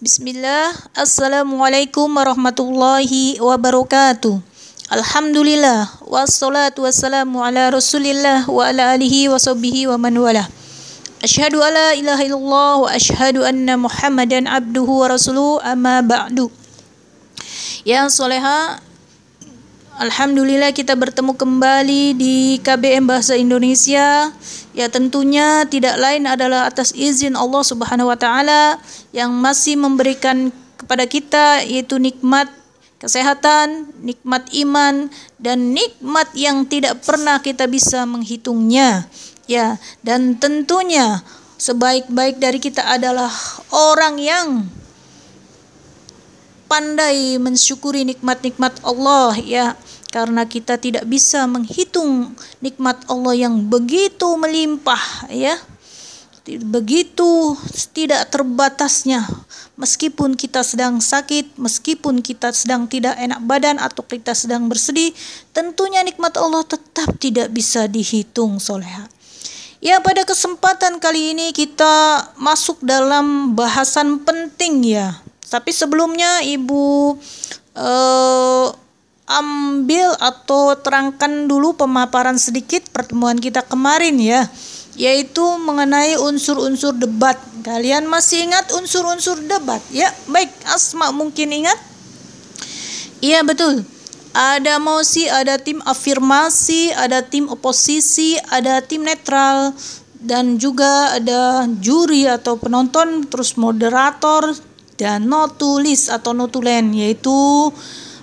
Bismillah, Assalamualaikum warahmatullahi wabarakatuh. Alhamdulillah, wassalatu wassalamu ala rasulillah wa ala alihi wa sahbihi wa man wala. Ashhadu an la ilaha illallah wa ashhadu anna muhammadan abduhu wa rasuluh amma ba'du. Ya soleha, Alhamdulillah kita bertemu kembali di KBM Bahasa Indonesia. Ya tentunya tidak lain adalah atas izin Allah Subhanahu wa taala yang masih memberikan kepada kita yaitu nikmat kesehatan, nikmat iman dan nikmat yang tidak pernah kita bisa menghitungnya. Ya, dan tentunya sebaik-baik dari kita adalah orang yang pandai mensyukuri nikmat-nikmat Allah ya karena kita tidak bisa menghitung nikmat Allah yang begitu melimpah ya. Begitu tidak terbatasnya. Meskipun kita sedang sakit meskipun kita sedang tidak enak badan atau kita sedang bersedih tentunya nikmat Allah tetap tidak bisa dihitung soleha. Ya pada kesempatan kali ini kita masuk dalam bahasan penting ya. Tapi sebelumnya ibu uh, ambil atau terangkan dulu pemaparan sedikit pertemuan kita kemarin ya yaitu mengenai unsur-unsur debat. Kalian masih ingat unsur-unsur debat? Ya, baik. Asma mungkin ingat? Iya, betul. Ada mosi, ada tim afirmasi, ada tim oposisi, ada tim netral dan juga ada juri atau penonton, terus moderator dan notulis atau notulen yaitu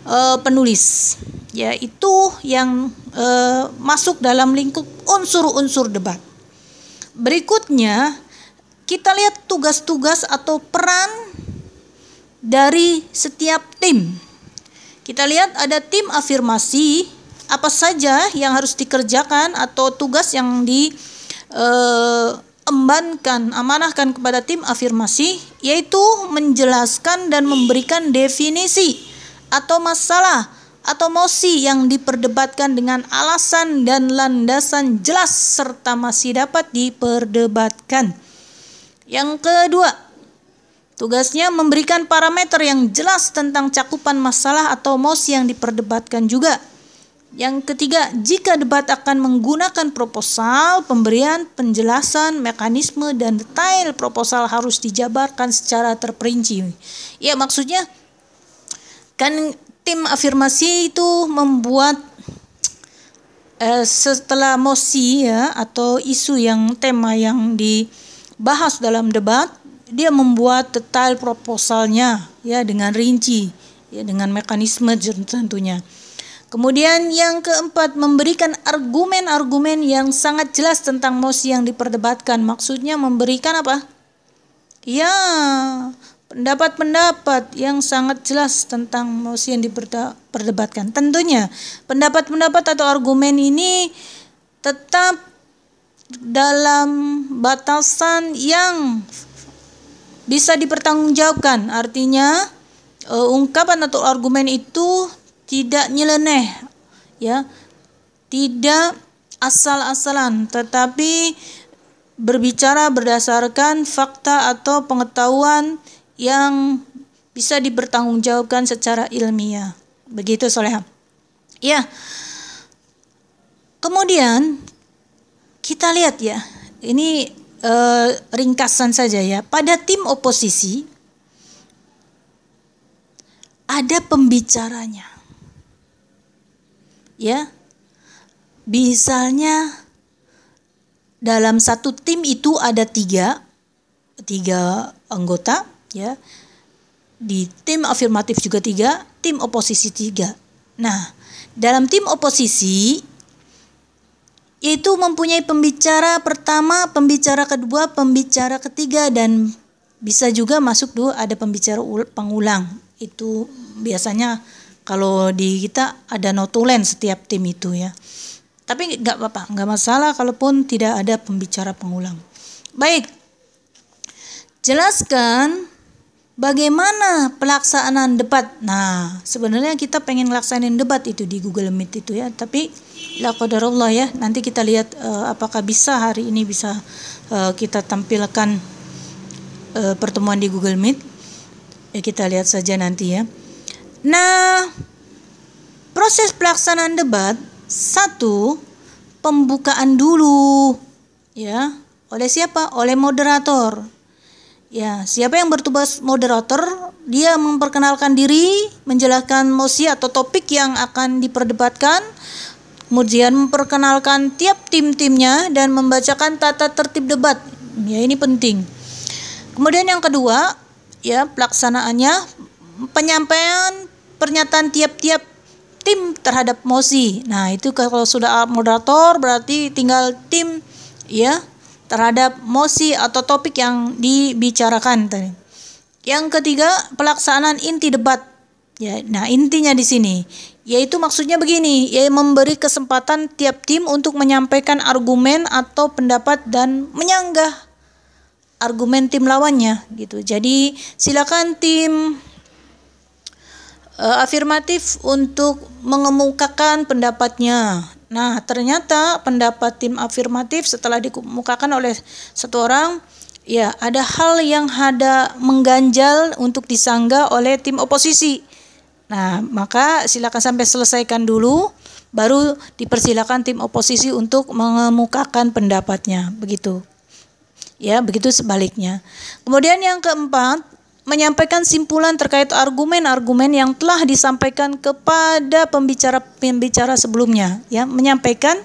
uh, penulis yaitu yang uh, masuk dalam lingkup unsur-unsur debat. Berikutnya kita lihat tugas-tugas atau peran dari setiap tim. Kita lihat ada tim afirmasi, apa saja yang harus dikerjakan atau tugas yang diembankan, uh, amanahkan kepada tim afirmasi, yaitu menjelaskan dan memberikan definisi atau masalah atau mosi yang diperdebatkan dengan alasan dan landasan jelas serta masih dapat diperdebatkan. Yang kedua, tugasnya memberikan parameter yang jelas tentang cakupan masalah atau mosi yang diperdebatkan juga. Yang ketiga, jika debat akan menggunakan proposal, pemberian penjelasan, mekanisme, dan detail proposal harus dijabarkan secara terperinci. Ya, maksudnya kan tim afirmasi itu membuat eh, setelah mosi ya atau isu yang tema yang dibahas dalam debat dia membuat detail proposalnya ya dengan rinci ya dengan mekanisme tentunya. Kemudian yang keempat memberikan argumen-argumen yang sangat jelas tentang mosi yang diperdebatkan. Maksudnya memberikan apa? Ya, pendapat-pendapat yang sangat jelas tentang mosi yang diperdebatkan. Tentunya pendapat-pendapat atau argumen ini tetap dalam batasan yang bisa dipertanggungjawabkan. Artinya uh, ungkapan atau argumen itu tidak nyeleneh ya. Tidak asal-asalan tetapi berbicara berdasarkan fakta atau pengetahuan yang bisa dipertanggungjawabkan secara ilmiah. Begitu Soleha. Ya. Kemudian kita lihat ya, ini eh, ringkasan saja ya. Pada tim oposisi ada pembicaranya. Ya. Misalnya dalam satu tim itu ada tiga, tiga anggota, ya. Di tim afirmatif juga tiga tim oposisi tiga. Nah dalam tim oposisi itu mempunyai pembicara pertama pembicara kedua pembicara ketiga dan bisa juga masuk dulu ada pembicara pengulang. Itu biasanya kalau di kita ada notulen setiap tim itu ya. Tapi nggak apa-apa nggak masalah kalaupun tidak ada pembicara pengulang. Baik. Jelaskan Bagaimana pelaksanaan debat? Nah, sebenarnya kita pengen ngelaksanain debat itu di Google Meet itu ya, tapi la qadarullah ya. Nanti kita lihat uh, apakah bisa hari ini bisa uh, kita tampilkan uh, pertemuan di Google Meet. Ya kita lihat saja nanti ya. Nah, proses pelaksanaan debat satu pembukaan dulu ya oleh siapa? Oleh moderator. Ya, siapa yang bertugas moderator? Dia memperkenalkan diri, menjelaskan mosi atau topik yang akan diperdebatkan, kemudian memperkenalkan tiap tim-timnya dan membacakan tata tertib debat. Ya, ini penting. Kemudian yang kedua, ya, pelaksanaannya penyampaian pernyataan tiap-tiap tim terhadap mosi. Nah, itu kalau sudah moderator berarti tinggal tim ya terhadap mosi atau topik yang dibicarakan tadi. Yang ketiga, pelaksanaan inti debat. Ya, nah intinya di sini yaitu maksudnya begini, ya memberi kesempatan tiap tim untuk menyampaikan argumen atau pendapat dan menyanggah argumen tim lawannya gitu. Jadi silakan tim uh, afirmatif untuk mengemukakan pendapatnya. Nah, ternyata pendapat tim afirmatif setelah dikemukakan oleh satu orang, ya ada hal yang ada mengganjal untuk disanggah oleh tim oposisi. Nah, maka silakan sampai selesaikan dulu, baru dipersilakan tim oposisi untuk mengemukakan pendapatnya, begitu. Ya, begitu sebaliknya. Kemudian yang keempat, menyampaikan simpulan terkait argumen-argumen yang telah disampaikan kepada pembicara-pembicara sebelumnya ya. Menyampaikan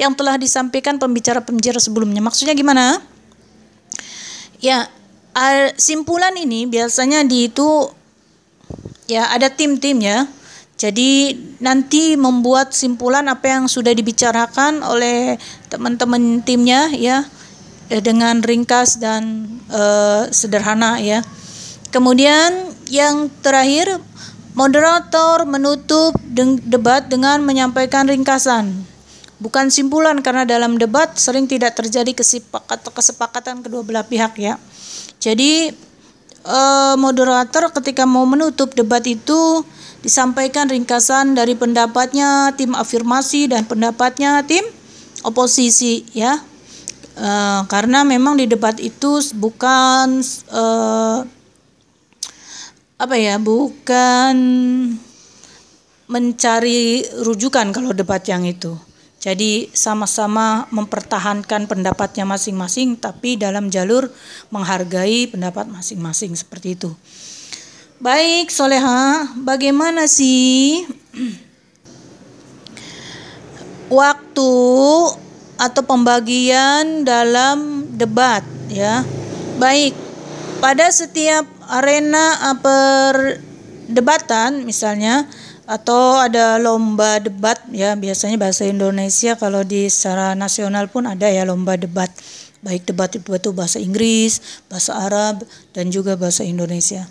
yang telah disampaikan pembicara-pembicara sebelumnya. Maksudnya gimana? Ya simpulan ini biasanya di itu ya ada tim-tim ya. Jadi nanti membuat simpulan apa yang sudah dibicarakan oleh teman-teman timnya ya eh, dengan ringkas dan uh, sederhana ya Kemudian yang terakhir moderator menutup debat dengan menyampaikan ringkasan. Bukan simpulan karena dalam debat sering tidak terjadi kesepakatan kedua belah pihak ya. Jadi eh, moderator ketika mau menutup debat itu disampaikan ringkasan dari pendapatnya tim afirmasi dan pendapatnya tim oposisi ya. Uh, karena memang di debat itu bukan uh, apa ya bukan mencari rujukan kalau debat yang itu. Jadi sama-sama mempertahankan pendapatnya masing-masing tapi dalam jalur menghargai pendapat masing-masing seperti itu. Baik, Soleha, bagaimana sih waktu atau pembagian dalam debat ya? Baik, pada setiap arena perdebatan misalnya atau ada lomba debat ya biasanya bahasa Indonesia kalau di secara nasional pun ada ya lomba debat baik debat itu bahasa Inggris, bahasa Arab dan juga bahasa Indonesia.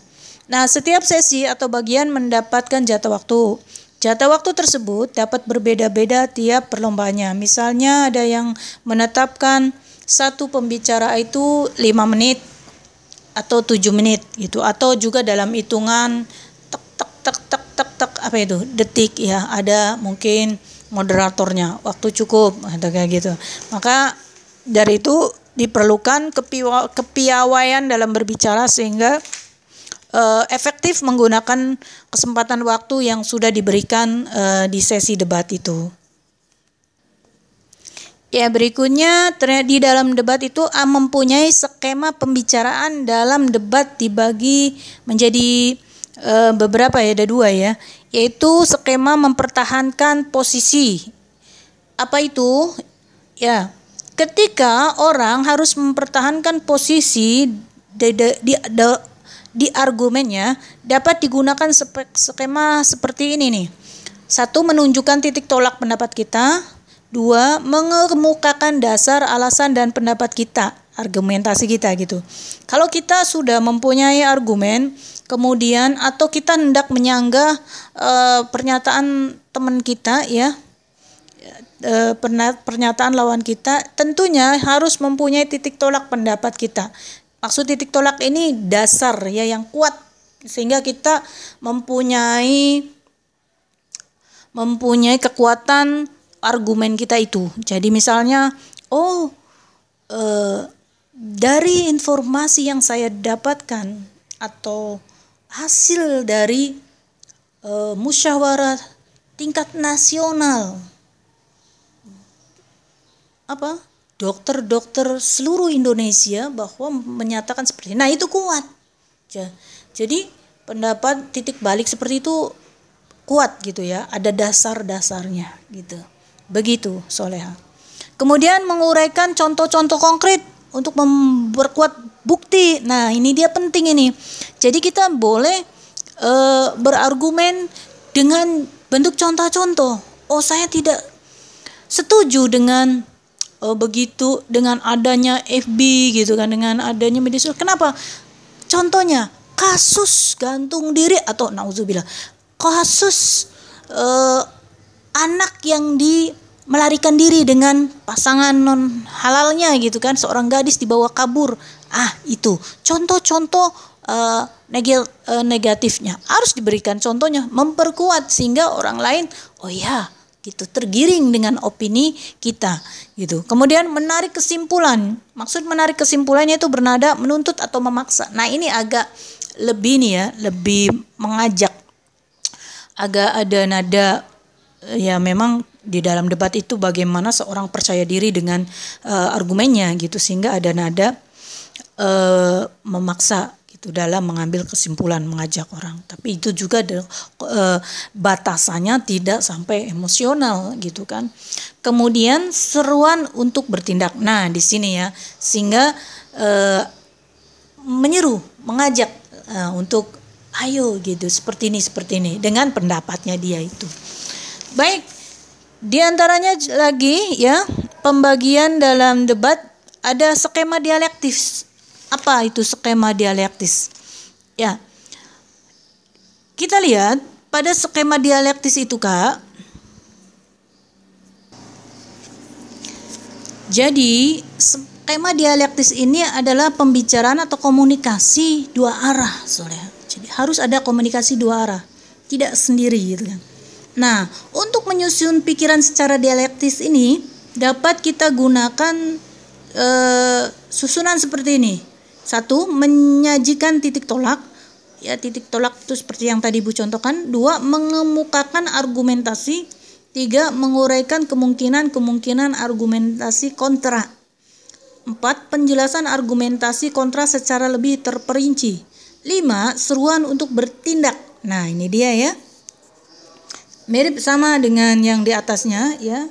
Nah, setiap sesi atau bagian mendapatkan jatah waktu. Jatah waktu tersebut dapat berbeda-beda tiap perlombanya. Misalnya ada yang menetapkan satu pembicara itu 5 menit, atau tujuh menit gitu atau juga dalam hitungan tek tek tek tek tek tek apa itu detik ya ada mungkin moderatornya waktu cukup atau kayak gitu maka dari itu diperlukan kepiawaian dalam berbicara sehingga uh, efektif menggunakan kesempatan waktu yang sudah diberikan uh, di sesi debat itu. Ya, berikutnya di dalam debat itu mempunyai skema pembicaraan dalam debat dibagi menjadi e, beberapa ya, ada dua ya, yaitu skema mempertahankan posisi. Apa itu? Ya, ketika orang harus mempertahankan posisi di, di, di, di argumennya dapat digunakan skema seperti ini nih. Satu menunjukkan titik tolak pendapat kita, Dua, mengemukakan dasar alasan dan pendapat kita, argumentasi kita gitu. Kalau kita sudah mempunyai argumen, kemudian atau kita hendak menyanggah e, pernyataan teman kita ya, e, pernyataan lawan kita, tentunya harus mempunyai titik tolak pendapat kita. Maksud titik tolak ini dasar ya yang kuat sehingga kita mempunyai mempunyai kekuatan argumen kita itu. Jadi misalnya, oh uh, dari informasi yang saya dapatkan atau hasil dari uh, musyawarah tingkat nasional apa dokter-dokter seluruh Indonesia bahwa menyatakan seperti ini. Nah itu kuat. Jadi pendapat titik balik seperti itu kuat gitu ya, ada dasar-dasarnya gitu. Begitu Soleha. Kemudian menguraikan contoh-contoh konkret untuk memperkuat bukti. Nah ini dia penting ini. Jadi kita boleh e, berargumen dengan bentuk contoh-contoh. Oh saya tidak setuju dengan oh, begitu dengan adanya FB gitu kan dengan adanya media sosial kenapa contohnya kasus gantung diri atau nauzubillah kasus uh, anak yang di melarikan diri dengan pasangan non halalnya gitu kan seorang gadis dibawa kabur. Ah itu. Contoh-contoh uh, negatifnya. Harus diberikan contohnya memperkuat sehingga orang lain oh ya gitu tergiring dengan opini kita gitu. Kemudian menarik kesimpulan. Maksud menarik kesimpulannya itu bernada menuntut atau memaksa. Nah ini agak lebih nih ya lebih mengajak. Agak ada nada ya memang di dalam debat itu bagaimana seorang percaya diri dengan uh, argumennya gitu sehingga ada nada uh, memaksa itu dalam mengambil kesimpulan mengajak orang. Tapi itu juga de, e, batasannya tidak sampai emosional gitu kan. Kemudian seruan untuk bertindak. Nah di sini ya sehingga e, menyeru mengajak e, untuk ayo gitu seperti ini seperti ini dengan pendapatnya dia itu baik di antaranya lagi ya pembagian dalam debat ada skema dialektif apa itu skema dialektis? Ya. Kita lihat pada skema dialektis itu, Kak. Jadi, skema dialektis ini adalah pembicaraan atau komunikasi dua arah, soalnya. Jadi harus ada komunikasi dua arah, tidak sendiri gitu kan. Nah, untuk menyusun pikiran secara dialektis ini dapat kita gunakan uh, susunan seperti ini. Satu, menyajikan titik tolak. Ya, titik tolak itu seperti yang tadi Bu contohkan. Dua, mengemukakan argumentasi. Tiga, menguraikan kemungkinan-kemungkinan argumentasi kontra. Empat, penjelasan argumentasi kontra secara lebih terperinci. Lima, seruan untuk bertindak. Nah, ini dia ya. Mirip sama dengan yang di atasnya ya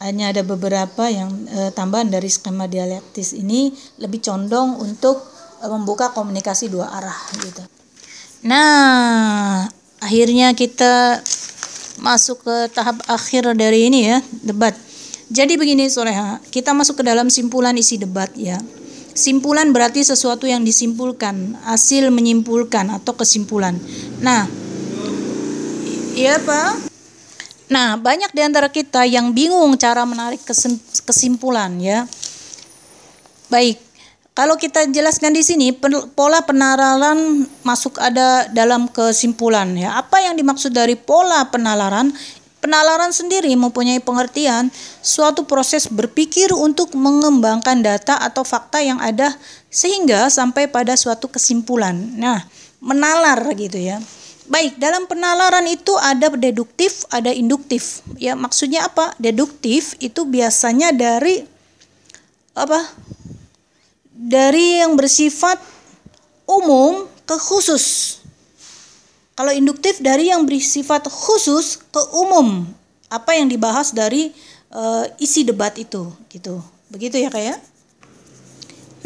hanya ada beberapa yang e, tambahan dari skema dialektis ini lebih condong untuk e, membuka komunikasi dua arah gitu. Nah, akhirnya kita masuk ke tahap akhir dari ini ya, debat. Jadi begini Soleha, kita masuk ke dalam simpulan isi debat ya. Simpulan berarti sesuatu yang disimpulkan, hasil menyimpulkan atau kesimpulan. Nah, iya Pak? Nah, banyak di antara kita yang bingung cara menarik kesimpulan ya. Baik, kalau kita jelaskan di sini pola penalaran masuk ada dalam kesimpulan ya. Apa yang dimaksud dari pola penalaran? Penalaran sendiri mempunyai pengertian suatu proses berpikir untuk mengembangkan data atau fakta yang ada sehingga sampai pada suatu kesimpulan. Nah, menalar gitu ya. Baik, dalam penalaran itu ada deduktif, ada induktif. Ya, maksudnya apa? Deduktif itu biasanya dari apa? Dari yang bersifat umum ke khusus. Kalau induktif dari yang bersifat khusus ke umum. Apa yang dibahas dari uh, isi debat itu, gitu. Begitu ya, kayak? Ya?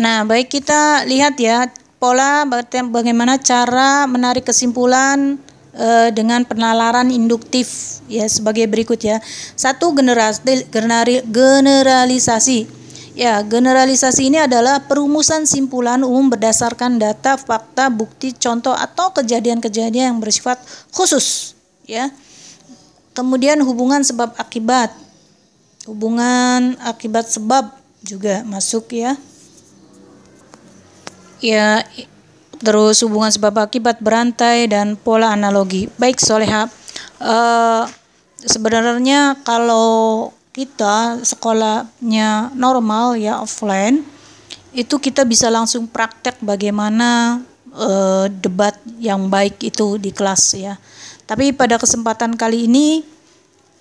Nah, baik kita lihat ya pola bagaimana cara menarik kesimpulan uh, dengan penalaran induktif ya sebagai berikut ya. Satu generasi generalisasi. Ya, generalisasi ini adalah perumusan simpulan umum berdasarkan data, fakta, bukti, contoh atau kejadian-kejadian yang bersifat khusus, ya. Kemudian hubungan sebab akibat. Hubungan akibat sebab juga masuk ya ya terus hubungan sebab akibat berantai dan pola analogi. Baik Soleha, uh, sebenarnya kalau kita sekolahnya normal ya offline itu kita bisa langsung praktek bagaimana uh, debat yang baik itu di kelas ya. Tapi pada kesempatan kali ini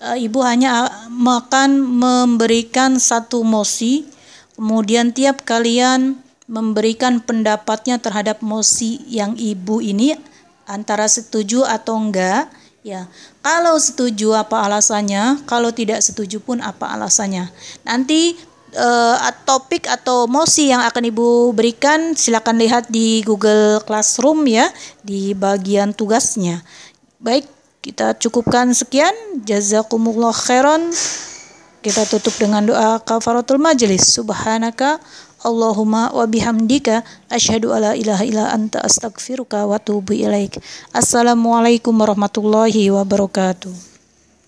uh, ibu hanya akan memberikan satu mosi, kemudian tiap kalian memberikan pendapatnya terhadap mosi yang ibu ini antara setuju atau enggak ya. Kalau setuju apa alasannya, kalau tidak setuju pun apa alasannya. Nanti uh, topik atau mosi yang akan Ibu berikan silakan lihat di Google Classroom ya di bagian tugasnya. Baik, kita cukupkan sekian. Jazakumullah khairan. Kita tutup dengan doa kafaratul majelis. Subhanaka Allahumma wa bihamdika asyhadu alla ilaha illa anta astaghfiruka wa atubu ilaik. Assalamualaikum warahmatullahi wabarakatuh.